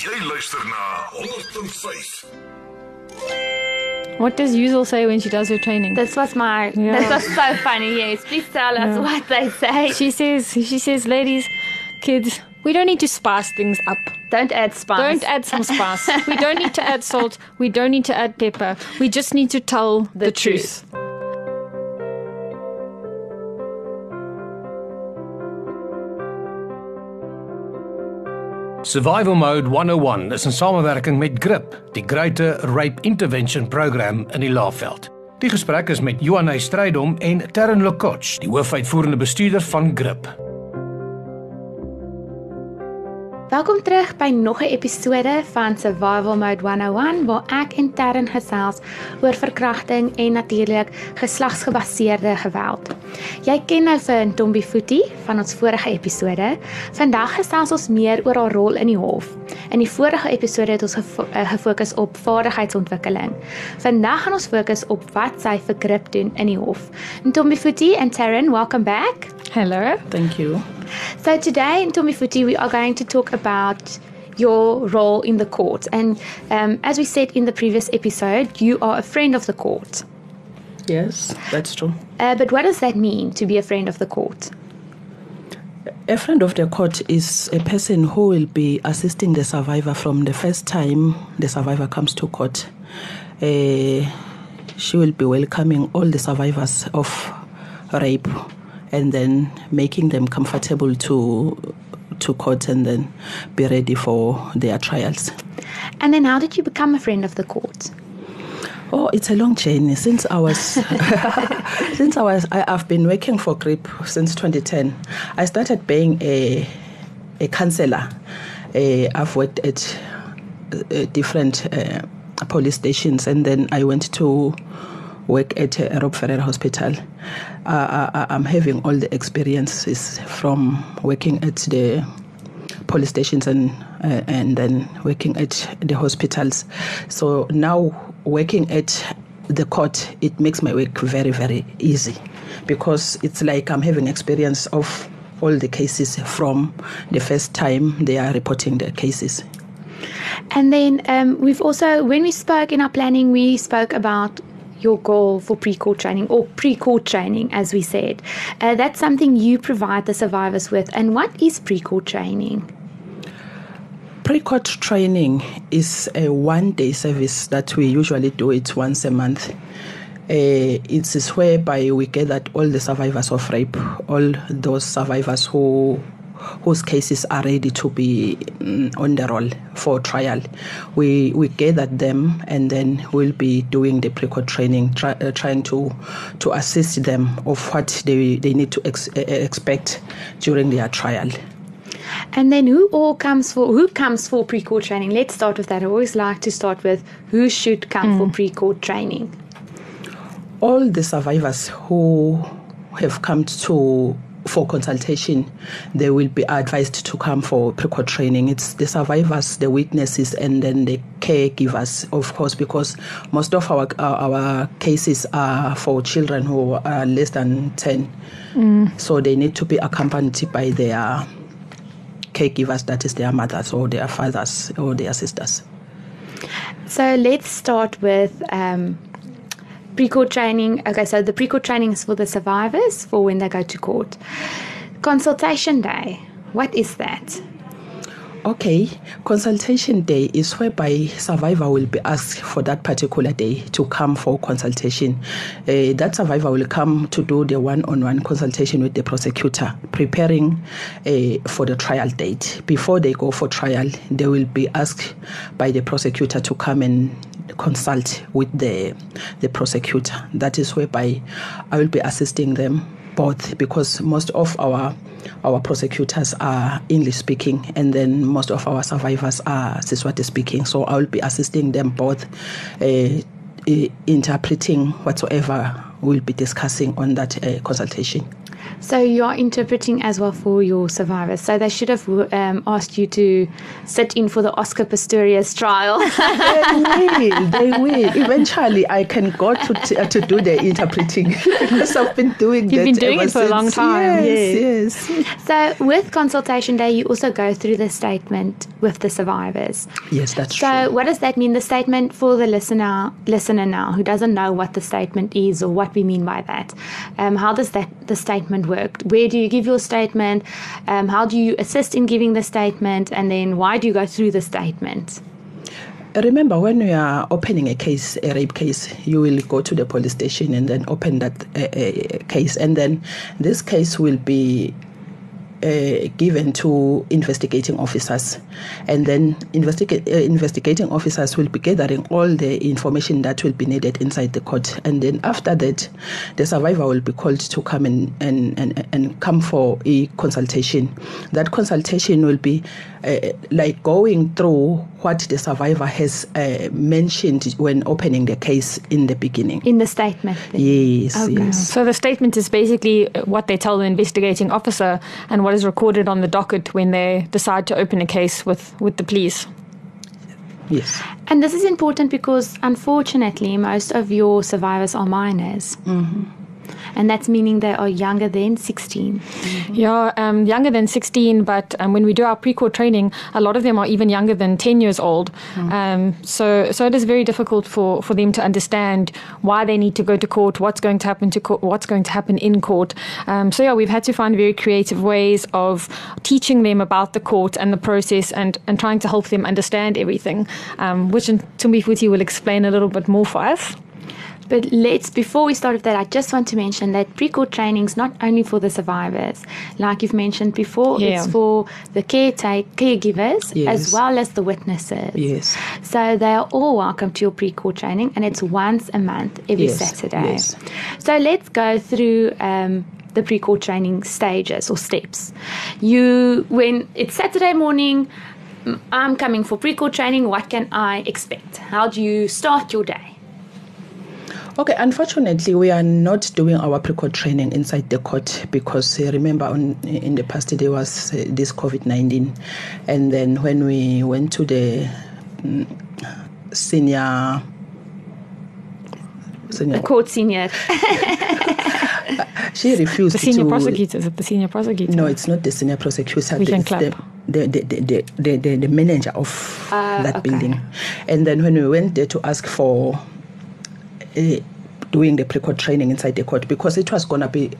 Jy luister na 105. What does Yuzel say when she does her training? This was my. Yeah. This was so funny. Yes, please tell us Yeah. what they say. She says, she says, ladies, kids, we don't need to spice things up. Don't add spice. Don't add some spice. we don't need to add salt. We don't need to add pepper. We just need to tell the, The truth. Survival Mode 101 is in samewerking met GRIP, die Greater Rape Intervention Program in die Laagveld. Die gesprek is met Johan Strydom en Terren Lekoch, die hoofuitvoerende bestuurder van GRIP. Welkom terug by nog 'n episode van Survival Mode 101 waar ek en Terren gesels oor verkrachting en natuurlik geslagsgebaseerde geweld. Jy ken nou vir Ntombi Futi van ons vorige episode. Vandag gesels ons meer oor haar rol in die hof. In die vorige episode het ons gefo eh, gefokus op vaardigheidsontwikkeling. Vandag gaan ons fokus op wat sy vir grip doen in die hof. Ntombi Futi and Terren, welcome back. Hello. Thank you. So today in Tomifuti we are going to talk about your role in the court. And um, as we said in the previous episode, you are a friend of the court. Yes, that's true. Uh, but what does that mean to be a friend of the court? A friend of the court is a person who will be assisting the survivor from the first time the survivor comes to court. Uh, she will be welcoming all the survivors of rape and then making them comfortable to to court and then be ready for their trials. And then how did you become a friend of the court? Oh, it's a long journey. Since I was, since I was, I, I've been working for GRIP since 2010. I started being a, a counselor. Uh, I've worked at uh, different uh, police stations, and then I went to work at uh, Rob Ferreira Hospital. Uh, I, I'm having all the experiences from working at the police stations and uh, and then working at the hospitals. So now working at the court, it makes my work very very easy because it's like I'm having experience of all the cases from the first time they are reporting their cases. And then um, we've also, when we spoke in our planning, we spoke about your goal for pre-court training or pre-court training, as we said. Uh, that's something you provide the survivors with. And what is pre-court training? Pre-court training is a one-day service that we usually do it once a month. Uh, it is whereby we gather all the survivors of rape, all those survivors who whose cases are ready to be mm, on the roll for trial. We we gather them and then we'll be doing the pre-court training, try, uh, trying to to assist them of what they, they need to ex- uh, expect during their trial. And then who all comes for who comes for pre-court training? Let's start with that. I always like to start with who should come for pre-court training. all the survivors who have come to for consultation they will be advised to come for pre-court training. It's the survivors the witnesses and then the caregivers of course because most of our our, our cases are for children who are less than 10 so they need to be accompanied by their caregivers that is their mothers or their fathers or their sisters. So let's start with um, pre-court training. Okay, so the pre-court training is for the survivors for when they go to court. Consultation day. What is that? Okay, consultation day is whereby survivor will be asked for that particular day to come for consultation. Uh, that survivor will come to do the one-on-one consultation with the prosecutor, preparing uh, for the trial date. Before they go for trial, they will be asked by the prosecutor to come and consult with the the prosecutor. That is whereby I will be assisting them both because most of our our prosecutors are English speaking and then most of our survivors are Siswati speaking. So I will be assisting them both uh, interpreting whatsoever we'll be discussing on that uh, consultation. So you're interpreting as well for your survivors. So they should have um, asked you to sit in for the Oscar Pistorius trial. they will. They will. Eventually, I can go to t- uh, to do the interpreting because I've been doing You've that been doing it for a long since. time. Yes, yes, so with consultation day, you also go through the statement with the survivors. yes. That's So true. So what does that mean? The statement for the listener listener now who doesn't know what the statement is or what we mean by that. Um, how does that the statement work? Where do you give your statement? Um, how do you assist in giving the statement? And then why do you go through the statement? Remember, when you are opening a case, a rape case, you will go to the police station and then open that uh, uh, case, and then this case will be uh, given to investigating officers, and then investigate, uh, investigating officers will be gathering all the information that will be needed inside the court, and then after that, the survivor will be called to come and and, and, and come for a consultation. That consultation will be uh, like going through what the survivor has uh, mentioned when opening the case in the beginning. In the statement. then? Yes, Okay. yes. So the statement is basically what they tell the investigating officer and what is recorded on the docket when they decide to open a case with, with the police. Yes. And this is important because unfortunately, most of your survivors are minors. And that's meaning they are younger than 16. Yeah, um, younger than 16, but um, when we do our pre-court training, a lot of them are even younger than 10 years old. Um, so, so it is very difficult for, for them to understand why they need to go to court, what's going to happen to court, what's going to happen in court. Um, so yeah, we've had to find very creative ways of teaching them about the court and the process, and, and trying to help them understand everything, um, which Ntombifuthi will explain a little bit more for us. But let's, before we start with that, I just want to mention that pre court training is not only for the survivors. Like you've mentioned before, Yeah. it's for the caretake, caregivers Yes. as well as the witnesses. Yes. So they are all welcome to your pre court training, and it's once a month, every Yes, Saturday. yes. So let's go through. Um, the pre-court training stages or steps. You, when it's Saturday morning, I'm coming for pre-court training. What can I expect? How do you start your day? Okay, unfortunately, we are not doing our pre-court training inside the court because uh, remember, on, in the past there was uh, this COVID nineteen, and then when we went to the mm, senior. Senior, The court senior. she refused The senior to. prosecutors at the senior prosecutor. No, it's not the senior prosecutor. We can clap. The, the, the, the, the, the, the manager of Ah, that okay. building. And then when we went there to ask for uh, Eh, doing the pre-court training inside the court, because it was going to be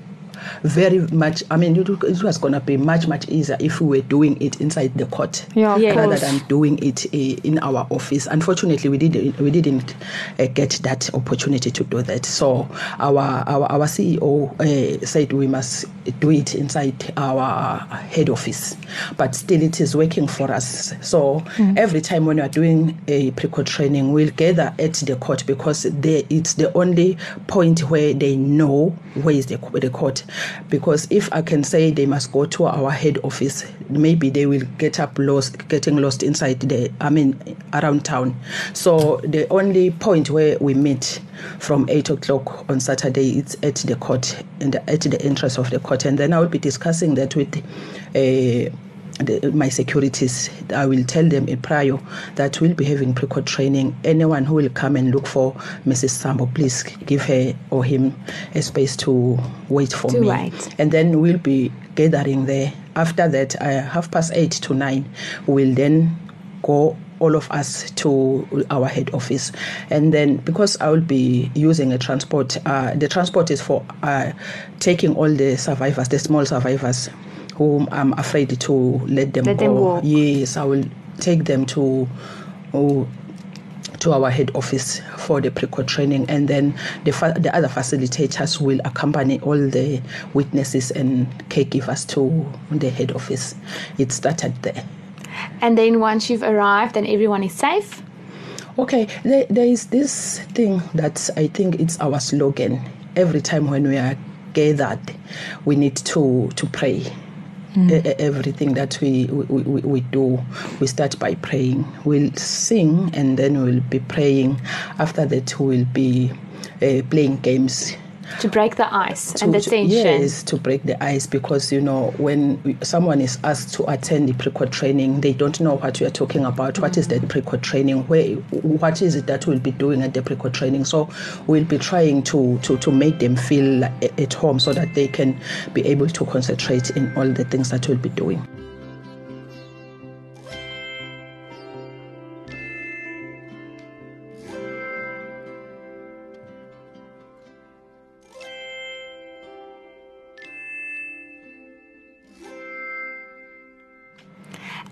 very much, I mean, it, was going to be much, much easier if we were doing it inside the court. Yeah, Yeah. rather than doing it uh, in our office. Unfortunately, we didn't we didn't uh, get that opportunity to do that. So our our, our CEO uh, said we must do it inside our head office, but still it is working for us. So every time when we are doing a pre-court training, we'll gather at the court because they, it's the only point where they know where is the, the court. Because if I can say they must go to our head office, maybe they will get up lost, getting lost inside the, I mean, around town. So the only point where we meet from eight o'clock on Saturday is at the court, and at the entrance of the court, and then I will be discussing that with. Uh, the, my securities, I will tell them in prior that we'll be having pre-court training. Anyone who will come and look for Mrs. Sambo, please give her or him a space to wait for To me. And then we'll be gathering there. After that, uh, half past eight to nine, we'll then go all of us to our head office and then because i will be using a transport uh, the transport is for uh, taking all the survivors the small survivors whom i'm afraid to let them Let go them walk. yes i will take them to oh, to our head office for the pre-court training and then the, fa- the other facilitators will accompany all the witnesses and caregivers to the head office it started there And then once you've arrived and everyone is safe, Okay, there, there is this thing that I think it's our slogan. Every time when we are gathered, we need to to pray. E- everything that we, we, we, we do, we start by praying. We'll sing and then we'll be praying. After that, we'll be uh, playing games. To break the ice to, and the to- tension. Yes, to break the ice because you know when someone is asked to attend the pre-court training, they don't know what we are talking about. What is the pre-court training? Where what is it that we'll be doing at the pre-court training? So we'll be trying to to, to make them feel at home so that they can be able to concentrate in all the things that we'll be doing.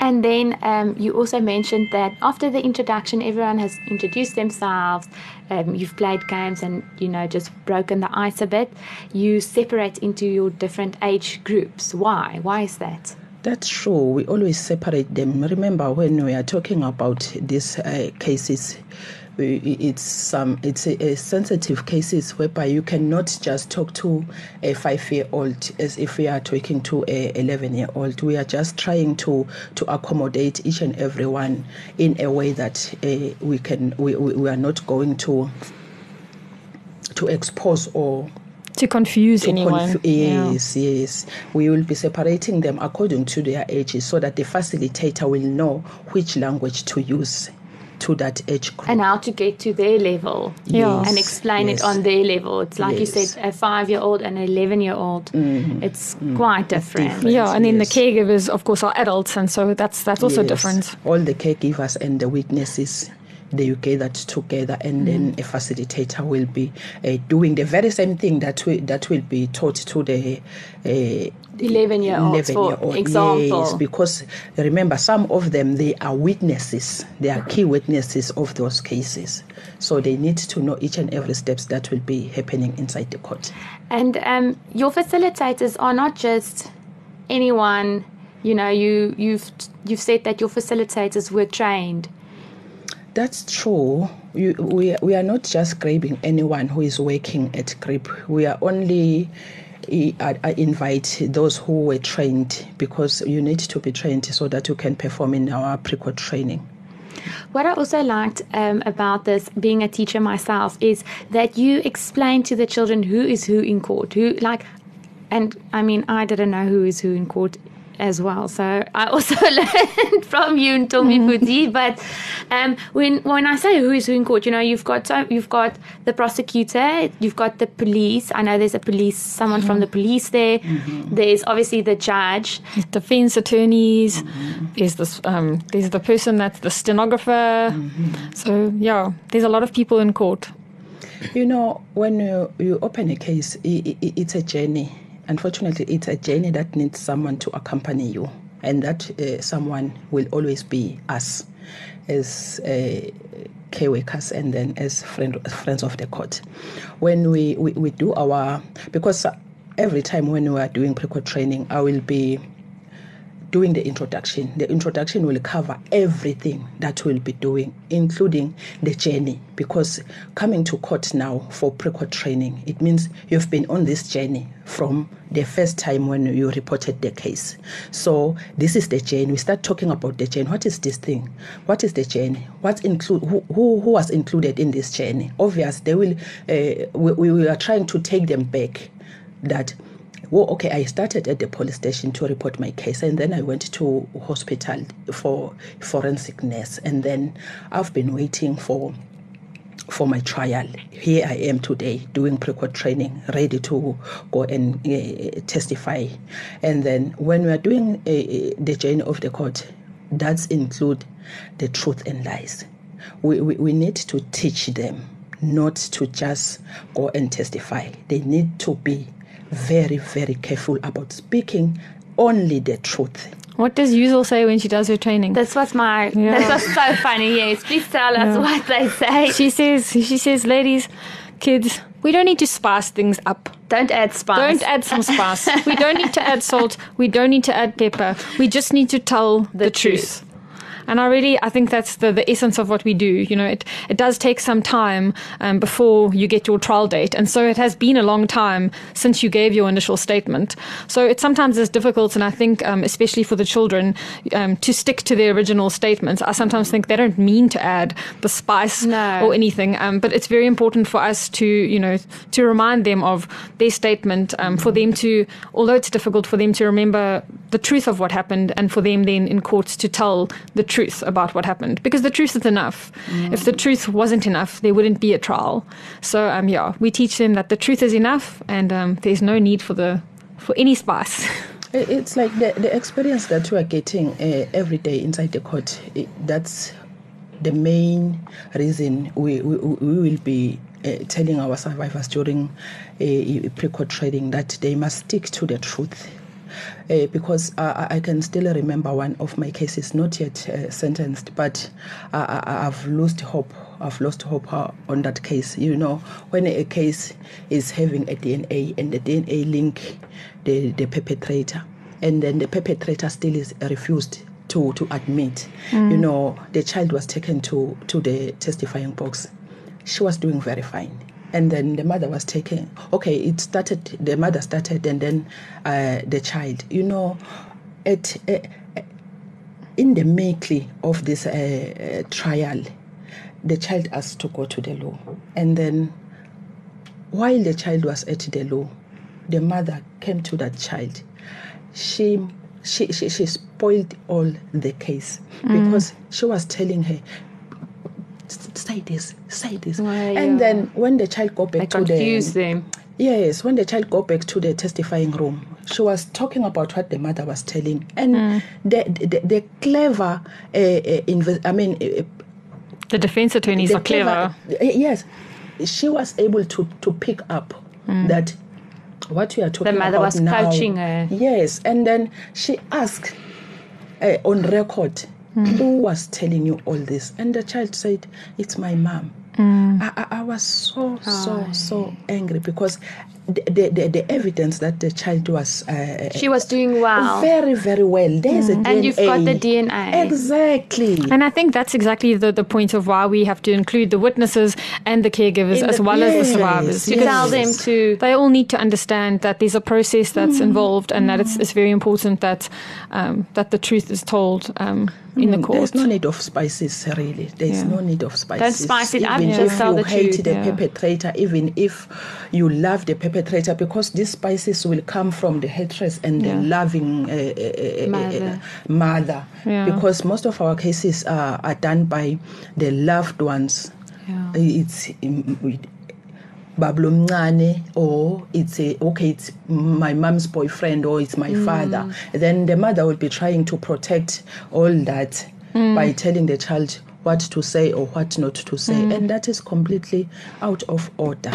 And then um, you also mentioned that after the introduction, everyone has introduced themselves. Um, you've played games and you know just broken the ice a bit. You separate into your different age groups. Why? Why is that? That's true. We always separate them. Remember, when we are talking about these uh, cases, it's some it's a, a sensitive cases whereby you cannot just talk to a five-year-old as if we are talking to a eleven-year-old. We are just trying to to accommodate each and everyone in a way that uh, we can. We, we are not going to to expose or To confuse to anyone. confu- Yeah. yes, yes. We will be separating them according to their ages so that the facilitator will know which language to use to that age group. And how to get to their level. Yeah. And explain it on their level. It's like you Yes. Mm-hmm. said, a five year old and an 11 year old. It's quite different. different. Yeah, and then the caregivers, of course, are adults, and so that's that's also Yes. different. All the caregivers and the witnesses. They gather together, and then a facilitator will be uh, doing the very same thing that we, that will be taught to the uh, 11 year olds, for 11-year-old. example. Yes, because remember, some of them they are witnesses. They are key witnesses of those cases. So they need to know each and every steps that will be happening inside the court. And um, your facilitators are not just anyone. You know, you you've you've said that your facilitators were trained. That's true. You, we, we are not just grabbing anyone who is working at GRIP. We are only I, invite those who were trained because you need to be trained so that you can perform in our pre-court training. What I also liked um, about this, being a teacher myself, is that you explain to the children who is who in court. Who like, and I mean, I didn't know who is who in court as well. So I also learned from you and Tommy mm-hmm. Fuji. But um, when when I say who is who in court, you know, you've got so you've got the prosecutor, you've got the police. I know there's a police, someone from mm-hmm. the police there. Mm-hmm. There's obviously the judge. Defense attorneys. There's this. Um, there's the person that's the stenographer. So yeah, there's a lot of people in court. You know, when you, you open a case, i i it's a journey. Unfortunately, it's a journey that needs someone to accompany you, and that uh, someone will always be us as uh, care workers and then as friend, friends of the court. When we, we, we do our, because every time when we are doing pre-court training, I will be doing the introduction. The introduction will cover everything that we'll be doing, including the journey. Because coming to court now for pre-court training, it means you've been on this journey from the first time when you reported the case. So this is the journey. We start talking about the journey. What is this thing? What is the journey? What's include? Who, who, who was included in this journey? Obvious, they will. Uh, we, we are trying to take them back. That well, okay, I started at the police station to report my case, and then I went to hospital for forensic nurse, and then I've been waiting for for my trial. Here I am today doing pre-court training, ready to go and uh, testify. And then when we are doing uh, the journey of the court, that's include the truth and lies. We, we, we need to teach them not to just go and testify. They need to be very, very careful about speaking only the truth. What does Yuzel say when she does her training? This was my. Yeah. This was so funny. Yes, please tell us Yeah. what they say. She says, she says, ladies, kids, we don't need to spice things up. Don't add spice. Don't add some spice. we don't need to add salt. We don't need to add pepper. We just need to tell the, truth. And I really, I think that's the, the essence of what we do. You know, it, it does take some time um, before you get your trial date. And so it has been a long time since you gave your initial statement. So it sometimes is difficult. And I think, um, especially for the children, um, to stick to their original statements. I sometimes think they don't mean to add the spice No. or anything. Um, but it's very important for us to, you know, to remind them of their statement, um, for them to, although it's difficult for them to remember the truth of what happened and for them then in courts to tell the truth about what happened. Because the truth is enough. If the truth wasn't enough, there wouldn't be a trial. So, um, yeah, we teach them that the truth is enough and um, there's no need for the for any spice. It's like the, the experience that we are getting uh, every day inside the court. It, that's the main reason we, we, we will be uh, telling our survivors during uh, pre-court training that they must stick to the truth. Uh, because uh, I I can still remember one of my cases, not yet uh, sentenced, but I- I've lost hope. I've lost hope uh, on that case. You know, when a case is having a DNA and the DNA link the, the perpetrator, and then the perpetrator still is refused to, to admit, you know, the child was taken to, to the testifying box. She was doing very fine. And then the mother was taken. Okay, it started. The mother started, and then uh, the child. You know, at uh, in the making of this uh, uh, trial, the child asked to go to the law, and then while the child was at the law, the mother came to that child. She she she, she spoiled all the case because she was telling her "S- say this say this Well, and yeah. then when the child go back They to confuse the them. Yes, when the child go back to the testifying room, she was talking about what the mother was telling, and the, the the clever, uh, uh, I mean, uh, the defense attorneys the are clever. uh, Yes, she was able to to pick up that what we are talking about. The mother about was now. coaching her. Yes, and then she asked uh, on record who was telling you all this, and the child said, "It's my mom." I, I, I was so so so angry because the, the, the, the evidence that the child was uh, She was doing well. very very well. There's a DNA. And you've got the DNA. Exactly. And I think that's exactly the, the point of why we have to include the witnesses and the caregivers In as the- well as the survivors. to yes. tell them to they all need to understand that there's a process that's involved and that it's, it's very important that um, that the truth is told um, in the Mm, court. There's no need of spices, really. There's Yeah. no need of spices. Don't spice it up, Even just if tell you the hate truth, the yeah. perpetrator, even if you love the perpetrator, because these spices will come from the hatred and Yeah. the loving uh, uh, uh, Mother. uh, mother. Because most of our cases are, are done by the loved ones. Yeah. It's um, Bablo Mngane, or it's a okay, it's my mom's boyfriend, or it's my mm. father. Then the mother will be trying to protect all that mm. by telling the child what to say or what not to say, and that is completely out of order.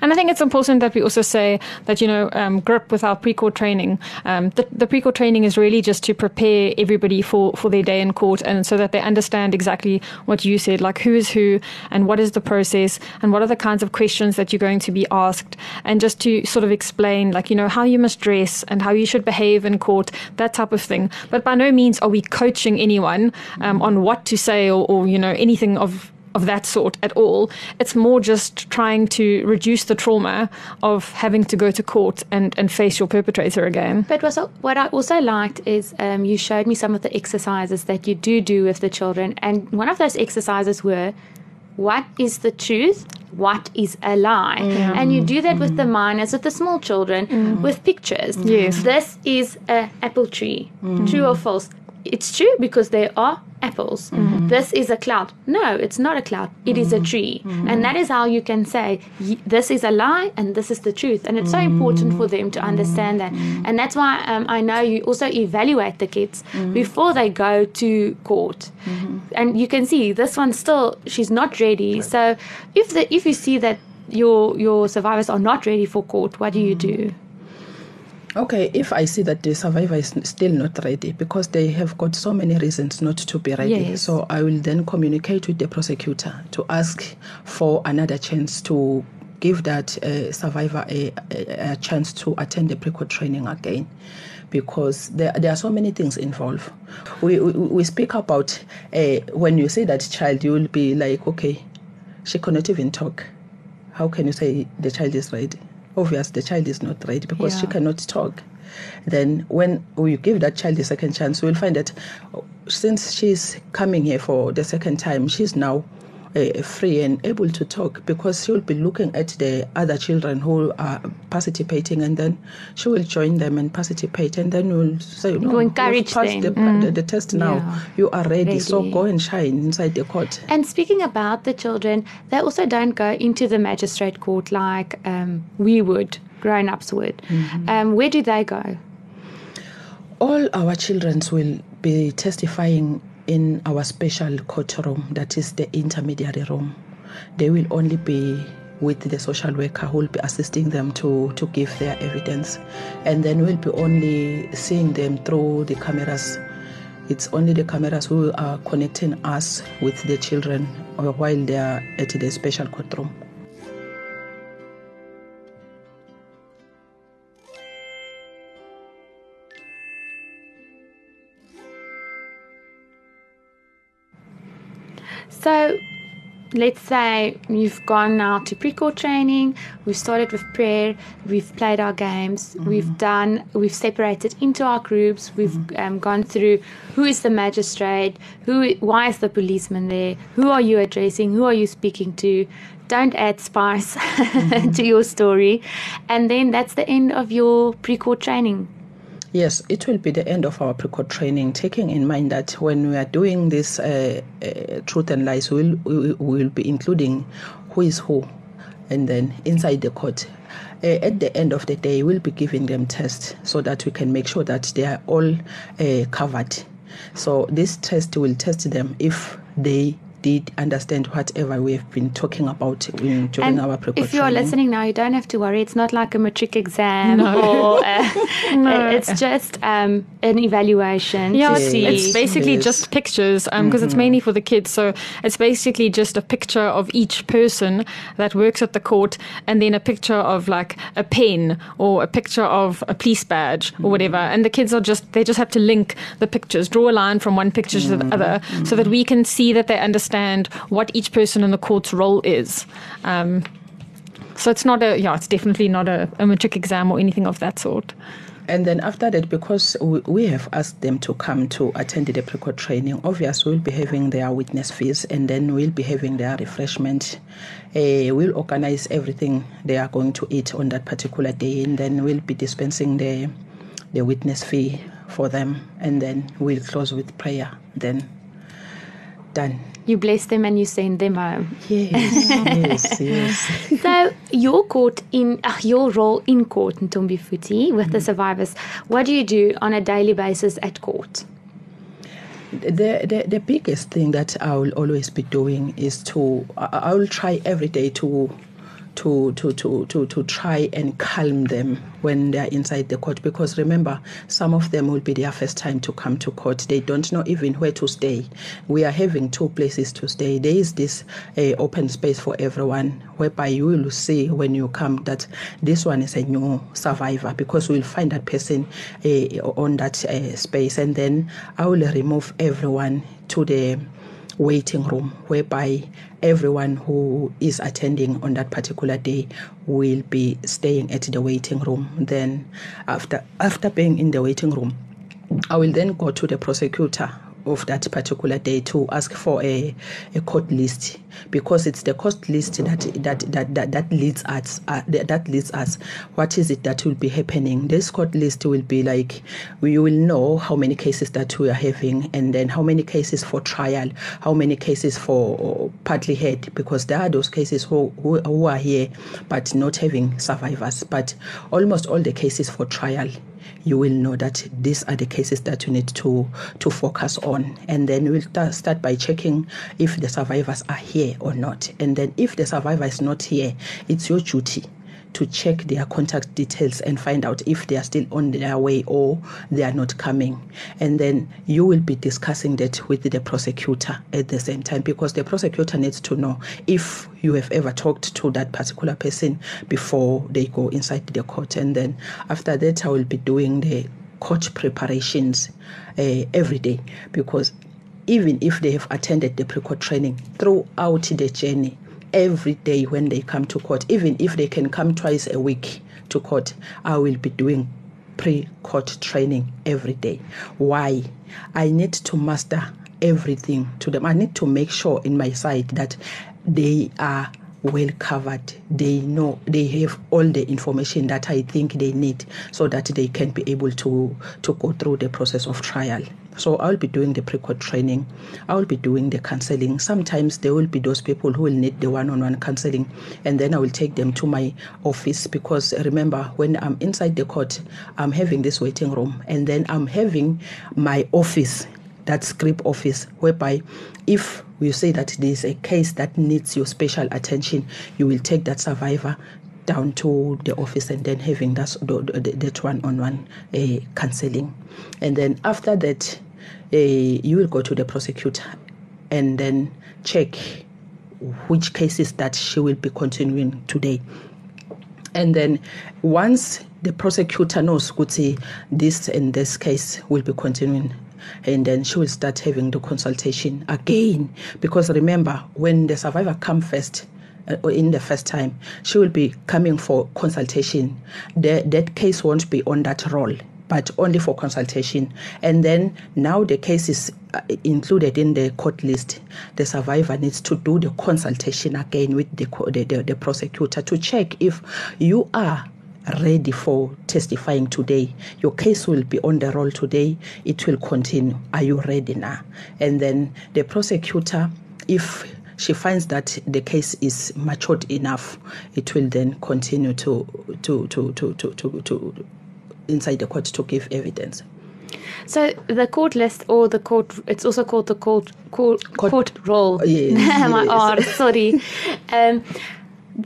And I think it's important that we also say that, you know, um, GRIP with our pre-court training, um, the, the pre-court training is really just to prepare everybody for, for their day in court and so that they understand exactly what you said, like who is who and what is the process and what are the kinds of questions that you're going to be asked and just to sort of explain, like, you know, how you must dress and how you should behave in court, that type of thing. But by no means are we coaching anyone um, on what to say or, or, you know, anything of of that sort at all. It's more just trying to reduce the trauma of having to go to court and, and face your perpetrator again. But was, what I also liked is um, you showed me some of the exercises that you do do with the children, and one of those exercises were, "What is the truth? What is a lie?" Mm. And you do that with the mm. minors, with the small children, mm. with pictures. Yes. This is a apple tree. True or false? It's true because there are apples. Mm-hmm. Mm-hmm. This is a cloud. No, it's not a cloud. It is a mm-hmm. tree. And that is how you can say this is a lie and this is the truth. And it's so important for them to understand that. And that's why um, I know you also evaluate the kids before they go to court. And you can see this one still she's not ready. So if the if you see that your your survivors are not ready for court, what do you do? Okay, if I see that the survivor is still not ready because they have got so many reasons not to be ready, Yes. so I will then communicate with the prosecutor to ask for another chance to give that uh, survivor a, a, a chance to attend the pre-court training again because there, there are so many things involved. We, we, we speak about uh, when you say that child, you will be like, okay, she cannot even talk. How can you say the child is ready? Obvious, the child is not right because she cannot talk. Then, when oh, we give that child a second chance, we'll find that since she's coming here for the second time, she's now uh, free and able to talk because she will be looking at the other children who are participating and then she will join them and participate and then we'll say no, Go encourage passed them. The, the, the test now Yeah. you are ready, so go and shine inside the court And speaking about the children, they also don't go into the magistrate court like um, we would, grown ups would. Um, where do they go? all our children will be testifying in our special courtroom that is the intermediary room. They will only be with the social worker who will be assisting them to, to give their evidence. And then we'll be only seeing them through the cameras. It's only the cameras who are connecting us with the children while they are at the special courtroom So let's say you've gone now to pre-court training, we've started with prayer, we've played our games, mm-hmm. we've done, we've separated into our groups, we've mm-hmm. um, gone through who is the magistrate, who, why is the policeman there, who are you addressing, who are you speaking to. Don't add spice mm-hmm. to your story, and then that's the end of your pre-court training. Yes, it will be the end of our pre-court training, taking in mind that when we are doing this uh, uh, truth and lies, we'll, we will be including who is who, and then inside the court. Uh, at the end of the day, we'll be giving them tests so that we can make sure that they are all uh, covered. So this test will test them if they did understand whatever we have been talking about in, during And our pre-court if you are listening now, you don't have to worry. It's not like a matric exam or uh, it's just um, an evaluation. Yeah, to it's, see. it's basically Yes. just pictures because it's mainly for the kids. So it's basically just a picture of each person that works at the court, and then a picture of like a pen or a picture of a police badge or whatever. And the kids are just they just have to link the pictures, draw a line from one picture to the other, so that we can see that they understand what each person in the court's role is. Um, so it's not a yeah, it's definitely not a, a exam or anything of that sort. And then after that, because we, we have asked them to come to attend the pre-court training, obviously we'll be having their witness fees and then we'll be having their refreshment. Uh, we'll organize everything they are going to eat on that particular day and then we'll be dispensing the, the witness fee for them and then we'll close with prayer. Then done. You bless them and you send them home. Yes, yes, yes. So your court in uh, your role in court in Ntombifuthi with the survivors, what do you do on a daily basis at court? the, the the biggest thing that I will always be doing is to I, I will try every day to to to to to to try and calm them when they are inside the court. Because remember some of them will be their first time to come to court. They don't know even where to stay. We are having two places to stay. There is this uh, open space for everyone whereby you will see when you come that this one is a new survivor because we'll find that person uh, on that uh, space. And then I will remove everyone to the waiting room whereby everyone who is attending on that particular day will be staying at the waiting room. Then after after being in the waiting room I will then go to the prosecutor of that particular day to ask for a, a court list because it's the court list that that that that, that leads us uh, that leads us. What is it that will be happening? This court list will be like we will know how many cases that we are having and then how many cases for trial how many cases for partly head because there are those cases who, who, who are here but not having survivors. But almost all the cases for trial you will know that these are the cases that you need to to focus on. And then we'll start by checking if the survivors are here or not and then if the survivor is not here it's your duty to check their contact details and find out if they are still on their way or they are not coming. And then you will be discussing that with the prosecutor at the same time because the prosecutor needs to know if you have ever talked to that particular person before they go inside the court. And then after that, I will be doing the court preparations uh, every day because even if they have attended the pre-court training throughout the journey every day when they come to court even if they can come twice a week to court i will be doing pre-court training every day. Why? I need to master everything to them. I need to make sure in my side that they are well covered they know they have all the information that i think they need so that they can be able to to go through the process of trial so I'll be doing the pre-court training. I'll be doing the counseling. Sometimes there will be those people who will need the one-on-one counseling, and then I will take them to my office because remember, when I'm inside the court, I'm having this waiting room, and then I'm having my office, that script office, whereby if you say that there's a case that needs your special attention, you will take that survivor down to the office and then having that, that one-on-one uh, counseling. And then after that, uh, you will go to the prosecutor and then check which cases that she will be continuing today. And then once the prosecutor knows Guti, this in this case will be continuing and then she will start having the consultation again because remember when the survivor come first or in the first time she will be coming for consultation the, that case won't be on that roll but only for consultation. And then now the case is uh, included in the court list. The survivor needs to do the consultation again with the, the, the, the prosecutor to check if you are ready for testifying today. Your case will be on the roll today. It will continue. Are you ready now? And then the prosecutor, if she finds that the case is matured enough, it will then continue to to to to to to, to inside the court to give evidence. So the court list or the court, it's also called the court court, court, court roll. Yes, My yes. R, sorry. um,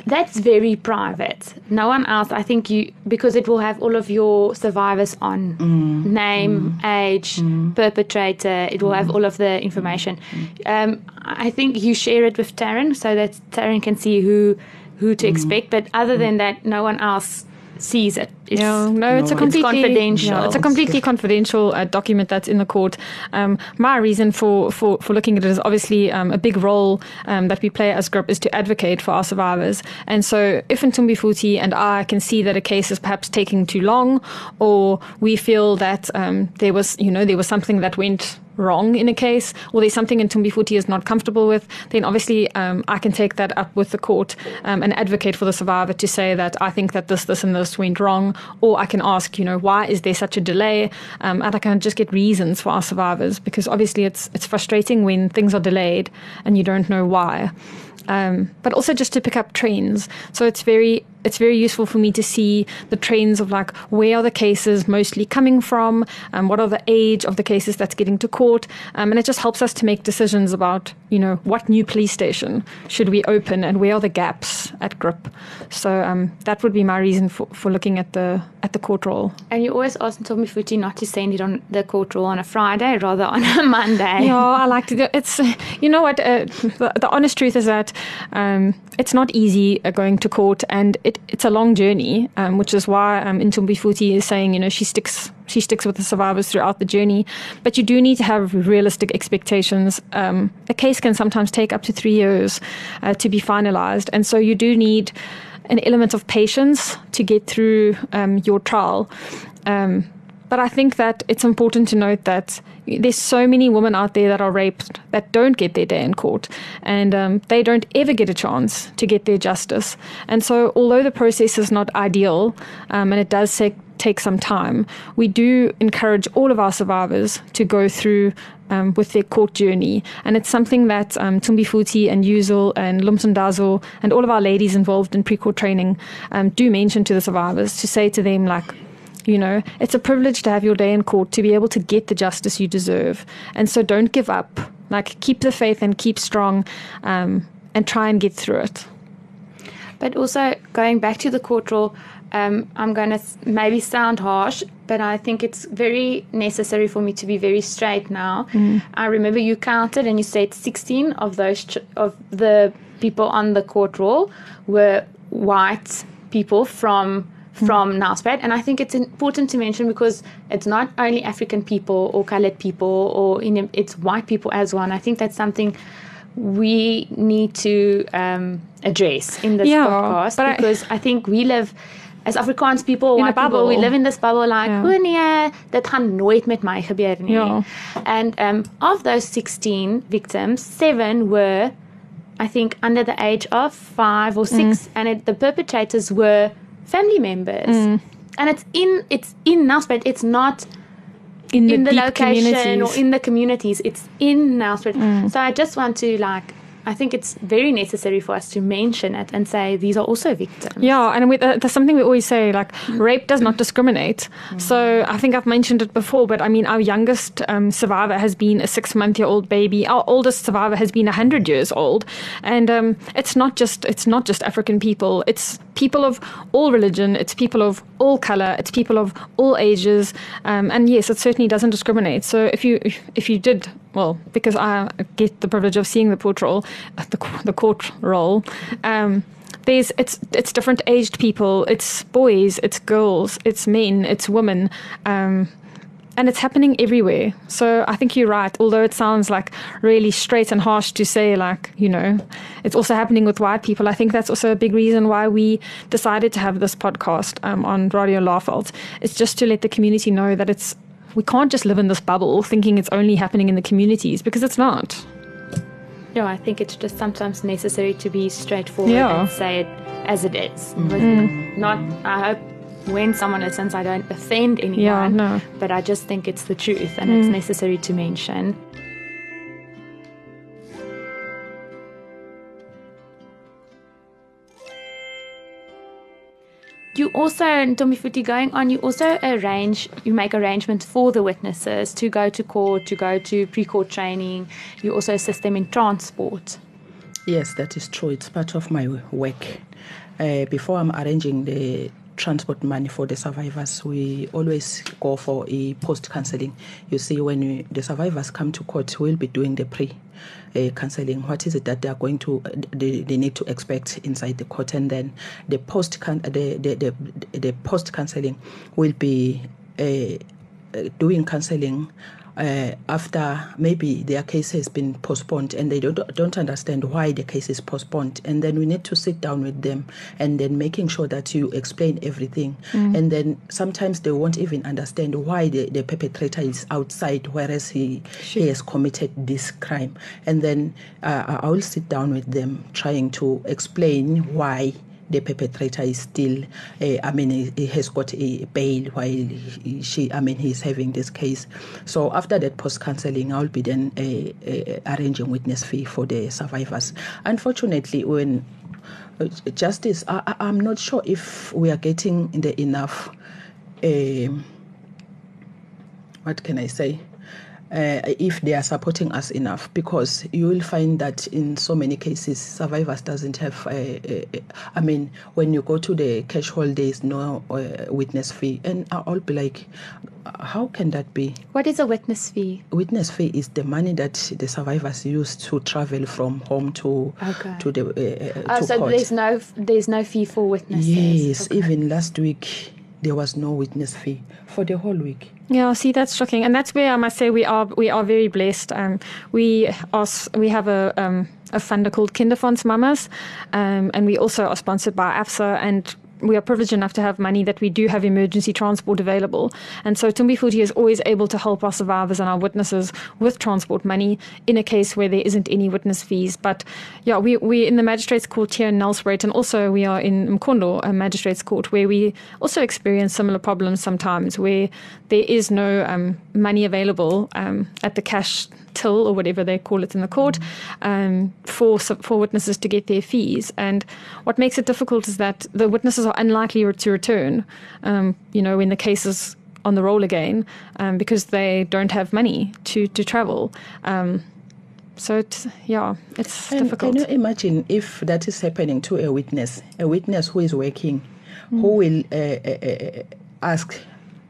that's very private. No one else, I think you, because it will have all of your survivors on Mm. name, mm. age, mm. perpetrator, it will have mm. all of the information. Um, I think you share it with Tarryn so that Tarryn can see who who to expect, but other than that, no one else sees it. It's, Yeah, no, it's a No, it's completely confidential. yeah, it's a completely confidential uh, document that's in the court. Um, my reason for, for, for looking at it is obviously um, a big role um, that we play as GRIP is to advocate for our survivors. And so, if Ntombifuthi and I can see that a case is perhaps taking too long, or we feel that um, there was, you know, there was something that went wrong in a case, or there's something Ntombifuthi is not comfortable with, then obviously um, I can take that up with the court um, and advocate for the survivor to say that I think that this, this, and this went wrong, or I can ask, you know, why is there such a delay, um, and I can just get reasons for our survivors because obviously it's it's frustrating when things are delayed and you don't know why. Um, but also just to pick up trends. So it's very it's very useful for me to see the trends of like where are the cases mostly coming from, um, what are the age of the cases that's getting to court, um, and it just helps us to make decisions about you know what new police station should we open and where are the gaps at GRIP. So um, that would be my reason for, for looking at the at the court roll. And you always ask Ntombifuthi not to send it on the court roll on a Friday, rather on a Monday. Yeah, I like to do it's you know what uh, the, the honest truth is that um, it's not easy uh, going to court and it, it's a long journey um, which is why um, Ntombifuthi is saying you know she sticks she sticks with the survivors throughout the journey. But you do need to have realistic expectations. Um, a case can sometimes take up to three years uh, to be finalized. And so you do need an element of patience to get through um, your trial. Um, but I think that it's important to note that there's so many women out there that are raped that don't get their day in court, and um, they don't ever get a chance to get their justice. And so, although the process is not ideal, um, and it does take take some time, we do encourage all of our survivors to go through um, with their court journey. And it's something that um, Ntombifuthi and Yuzul and Lumsandazo and all of our ladies involved in pre-court training um, do mention to the survivors to say to them like, you know, it's a privilege to have your day in court to be able to get the justice you deserve. And so don't give up. Like, keep the faith and keep strong um, and try and get through it. But also going back to the court roll, um, I'm going to maybe sound harsh, but I think it's very necessary for me to be very straight now. I remember you counted and you said 16 of those ch- of the people on the court roll were white people from from Nelspruit. And I think it's important to mention because it's not only African people or colored people or in, it's white people as well. And I think that's something we need to um, address in this Yeah, podcast but I- because I, think we live as Afrikaans people, In white people, we live in this bubble like, Ja. oh nee, dit gaan nooit met my gebeur nie. Ja. And um, of those 16 victims, seven were, I think, under the age of five or six, Mm. and it, the perpetrators were family members. Mm. And it's in it's in Nelspruit. It's not in the, in the location or in the communities. It's in Nelspruit. Mm. So I just want to like. I think it's very necessary for us to mention it and say these are also victims. Yeah, and we, uh, there's something we always say like rape does not discriminate. So I think I've mentioned it before, but I mean, our youngest um, survivor has been a six month year old baby. Our oldest survivor has been 100 years old. And um, it's not just it's not just African people, it's people of all religion, it's people of all color, it's people of all ages. Um, and yes, it certainly doesn't discriminate. So if you if you did well, because I get the privilege of seeing the court roll, uh, the, the court roll. Um, there's it's it's different aged people it's boys it's girls it's men it's women um, and it's happening everywhere so i think you're right although it sounds like really straight and harsh to say like you know it's also happening with white people i think that's also a big reason why we decided to have this podcast um, on radio Laeveld it's just to let the community know that it's we can't just live in this bubble thinking it's only happening in the communities because it's not No, I think it's just sometimes necessary to be straightforward Yeah. and say it as it is. Mm. With mm. Not, I hope when someone listens, I don't offend anyone. Yeah, no. But I just think it's the truth and mm. it's necessary to mention. You also, Ntombifuthi, going on, you also arrange, you make arrangements for the witnesses to go to court, to go to pre court training. You also assist them in transport. Yes, that is true. It's part of my work. Uh, before I'm arranging the transport money for the survivors, we always go for a post counseling. You see, when the survivors come to court, we'll be doing the pre uh, counseling. What is it that they are going to, they, they need to expect inside the court, and then the post the the the, the post counseling will be. Uh, doing counseling uh, after maybe their case has been postponed and they don't don't understand why the case is postponed. And then we need to sit down with them and then making sure that you explain everything. And then sometimes they won't even understand why the, the perpetrator is outside whereas he he has committed this crime. And then uh, I will sit down with them trying to explain why the perpetrator is still, uh, I mean, he, has got a bail while he, she, I mean, he's having this case. So after that post counseling, I'll be then uh, uh, arranging witness fee for the survivors. Unfortunately, when uh, justice, I, I'm not sure if we are getting the enough. What can I say? Uh, if they are supporting us enough, because you will find that in so many cases, survivors doesn't have. A, a, a, I mean, when you go to the cash hold holidays, no uh, witness fee, and I'll be like, how can that be? What is a witness fee? Witness fee is the money that the survivors use to travel from home to Okay. to the uh, uh, Oh, to so court. there's no there's no fee for witnesses. Yes, Okay. even last week there was no witness fee for the whole week. Yeah, see, that's shocking, and that's where I must say we are we are very blessed. Um, we are we have a um, a funder called Kinderfonds Mamas, um, and we also are sponsored by AFSA and. We are privileged enough to have money that we do have emergency transport available. And so Ntombifuthi is always able to help our survivors and our witnesses with transport money in a case where there isn't any witness fees. But yeah, we, we're in the magistrates court here in Nelspruit and also we are in Mkondo, a magistrates court, where we also experience similar problems sometimes where there is no um, money available um, at the cash till or whatever they call it in the court um, for for witnesses to get their fees. And what makes it difficult is that the witnesses are unlikely to return. Um, you know, when the case is on the roll again, um, because they don't have money to to travel. Um, so it's yeah, it's And difficult. Can you imagine if that is happening to a witness, a witness who is working, Mm. who will uh, uh, uh, ask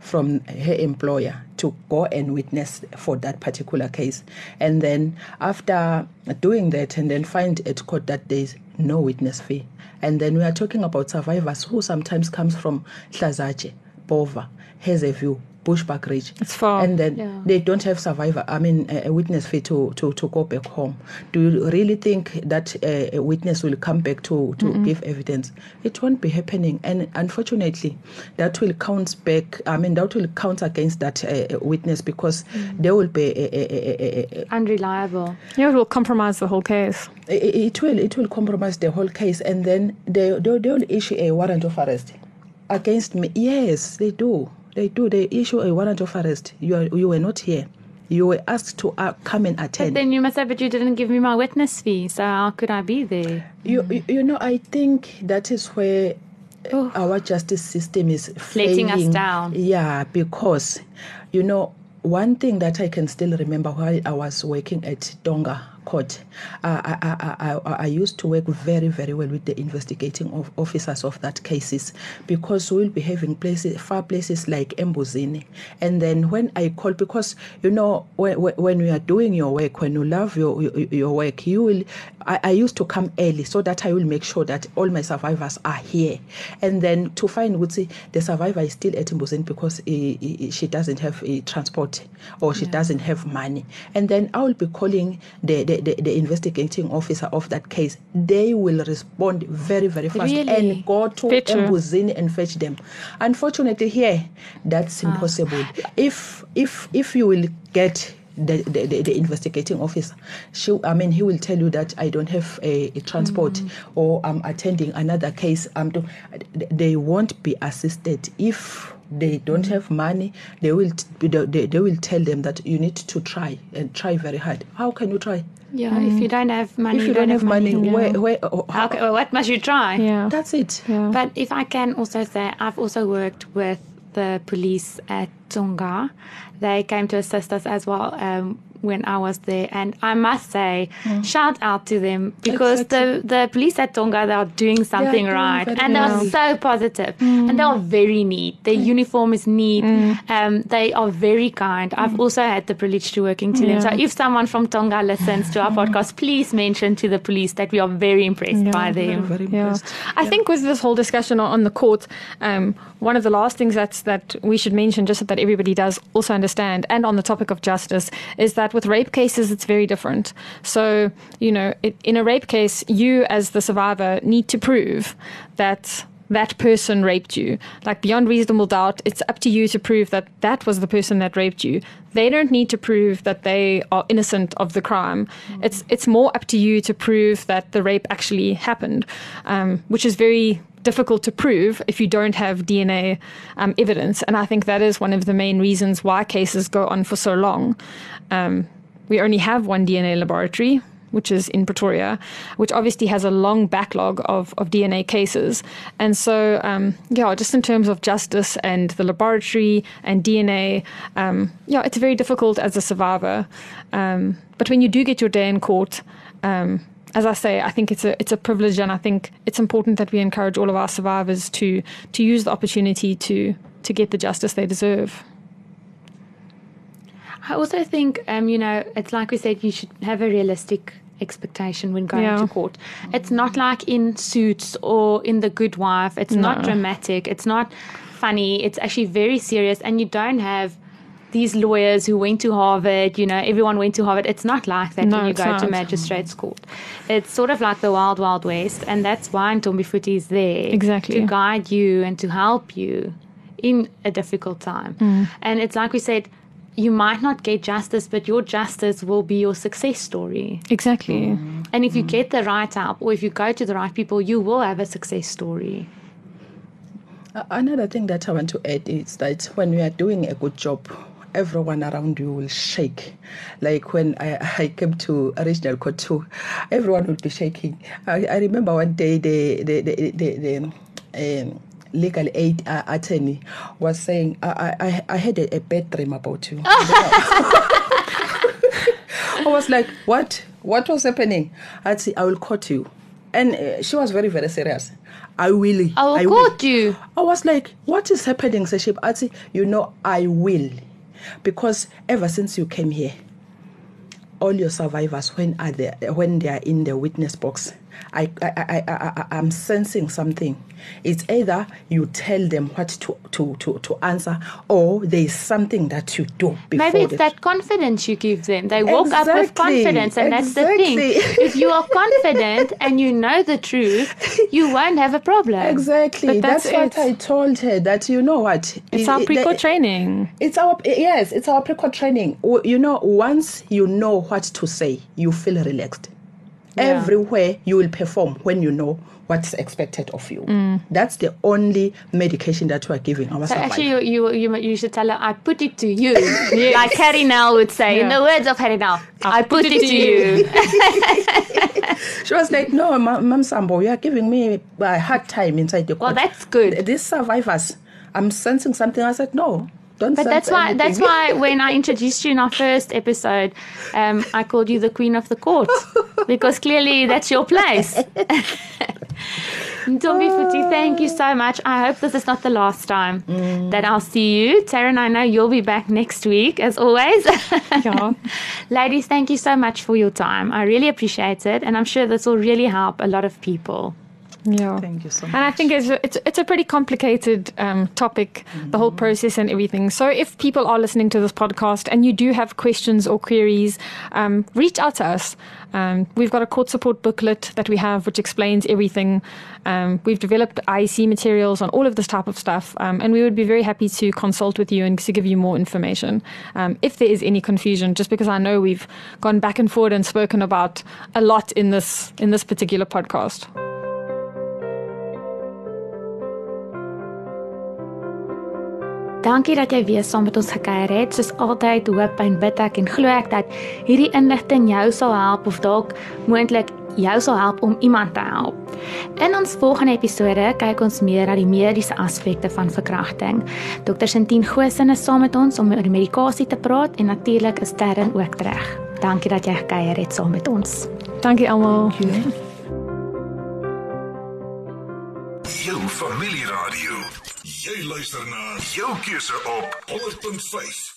from her employer to go and witness for that particular case. And then after doing that and then find at court that there is no witness fee. And then we are talking about survivors who sometimes comes from Hlazache, Bova, Hazyview, Bushbuck Ridge. It's far. And then Yeah. they don't have survivor, I mean, a witness fee to, to, to go back home. Do you really think that uh, a witness will come back to, to give evidence? It won't be happening. And unfortunately, that will count back, I mean, that will count against that uh, witness because they will be a, a, Unreliable. Yeah, it will compromise the whole case. it it will it will compromise the whole case and then they they, they will issue a warrant of arrest against me yes they do they do they issue a warrant of arrest you are you were not here you were asked to uh, come and attend. But then you must say, but you didn't give me my witness fee, so how could I be there? you, you you know i think that is where our justice system is Letting us down. yeah because you know one thing that i can still remember while i was working at Tonga court I, I, I, I, used to work very very well with the investigating of officers of that cases because we'll be having places far places like embuzini and then when i call because you know when, when you are doing your work when you love your your, work you will I, I used to come early so that I will make sure that all my survivors are here. And then to find Wutsi, the survivor is still at Mbuzin because eh, eh, she doesn't have a transport or she doesn't have money. And then I will be calling the, the, the, the investigating officer of that case. They will respond very, very fast Really? and go to Fetch. Mbuzini and fetch them. Unfortunately, here, that's Ah. impossible. If, if, if you will get the, the, the, the investigating officer. She, I mean, he will tell you that I don't have a, a transport Mm. or I'm attending another case. I'm do, they won't be assisted if they don't Mm. have money. They will t- they, they will tell them that you need to try and try very hard. How can you try Yeah, if you don't have money, if you don't have money? Where where? oh, How, ca- well, what must you try? Yeah. That's it. yeah. But if I can also say, I've also worked with the police at Tonga. They came to assist us as well um, when I was there, and I must say, mm. shout out to them because the the police at Tonga they are doing something doing right, very and they're so positive, mm. and they are very neat. Their uniform is neat. Mm. Um, they are very kind. I've also had the privilege to working to them. So if someone from Tonga listens to our podcast, please mention to the police that we are very impressed Yeah. by Very, them. very Yeah, impressed. I think with this whole discussion on, on the court, um, one of the last things that's that we should mention, just so that everybody does also understand, and on the topic of justice, is that with rape cases it's very different. So you know, it, in a rape case, you as the survivor need to prove that that person raped you. Like beyond reasonable doubt, it's up to you to prove that that was the person that raped you. They don't need to prove that they are innocent of the crime. It's it's more up to you to prove that the rape actually happened, um, which is very difficult to prove if you don't have DNA um, evidence. And I think that is one of the main reasons why cases go on for so long. Um, we only have one DNA laboratory, which is in Pretoria, which obviously has a long backlog of, of DNA cases. And so, um, yeah, just in terms of justice and the laboratory and DNA, um, yeah, it's very difficult as a survivor. Um, but when you do get your day in court, um, as I say, I think it's a it's a privilege, and I think it's important that we encourage all of our survivors to to use the opportunity to to get the justice they deserve. I also think, um, you know, it's like we said, you should have a realistic expectation when going Yeah. to court. It's not like in Suits or in The Good Wife. It's not dramatic. It's not funny. It's actually very serious, and you don't have these lawyers who went to Harvard. You know, everyone went to Harvard. It's not like that No, when you it's go to not. magistrates court. It's sort of like the wild, wild west, and that's why Ntombifuthi is there Exactly. to guide you and to help you in a difficult time. Mm. And it's like we said, you might not get justice, but your justice will be your success story. Exactly. And if you get the right help or if you go to the right people, you will have a success story. Another thing that I want to add is that when we are doing a good job, everyone around you will shake. Like when I, I came to regional court too, everyone would be shaking. I, I remember one day the the the, the, the um, legal aid uh, attorney was saying, I, I, I had a, a bad dream about you. I was like, what? What was happening? I'd say, I will court you. and uh, she was very very serious. I will. I will I court you. I was like, what is happening, Seship? I say, you know, I will, because ever since you came here, all your survivors when are they when they are in the witness box I, I, I, I, I'm sensing something. It's either you tell them what to, to, to, to answer or there is something that you do before Maybe it's that confidence you give them. They walk up with confidence, and that's the thing. If you are confident and you know the truth, you won't have a problem. Exactly. But That's, that's what. I told her that you know what? It's it- our the- training. It's our yes, it's our pre-court training. You know, once you know what to say, you feel relaxed. Everywhere you will perform when you know what's expected of you. That's the only medication that we are giving our Mm. So survivors. actually, you, you you you should tell her, "I put it to you," like Gerrie Nel would say. In the words of Gerrie Nel, "I put it to you." She was like, "No, Ma- Ma'am Sambo, you are giving me a hard time inside the Well, court." that's good. These survivors, I'm sensing something. I said, "No, don't." But that's why that's why when I introduced you in our first episode, um, I called you the queen of the court because clearly that's your place. Ntombifuthi, thank you so much. I hope this is not the last time that I'll see you. Tarryn, I know you'll be back next week as always. Yeah. Ladies, thank you so much for your time. I really appreciate it, and I'm sure this will really help a lot of people. Yeah. Thank you so much. And I think it's a, it's, it's a pretty complicated um, topic, the whole process and everything. So if people are listening to this podcast and you do have questions or queries, um, reach out to us. Um, we've got a court support booklet that we have which explains everything. Um, we've developed IEC materials on all of this type of stuff, um, and we would be very happy to consult with you and to give you more information um, if there is any confusion. Just because I know we've gone back and forth and spoken about a lot in this in this particular podcast. Dankie dat jy weer saam met ons gekuier het. Soos altyd hoop en bid ek en glo ek dat hierdie inligting jou sal help of dalk moontlik jou sal help om iemand te help. In ons volgende episode kyk ons meer na die mediese aspekte van verkrachting. Dr. Sintien Goosen is saam met ons om oor medikasie te praat en natuurlik is Terren ook terug. Dankie dat jy gekuier het saam met ons. Dankie almal. Jou familieradio. Jy luister na jou keuse op 100.5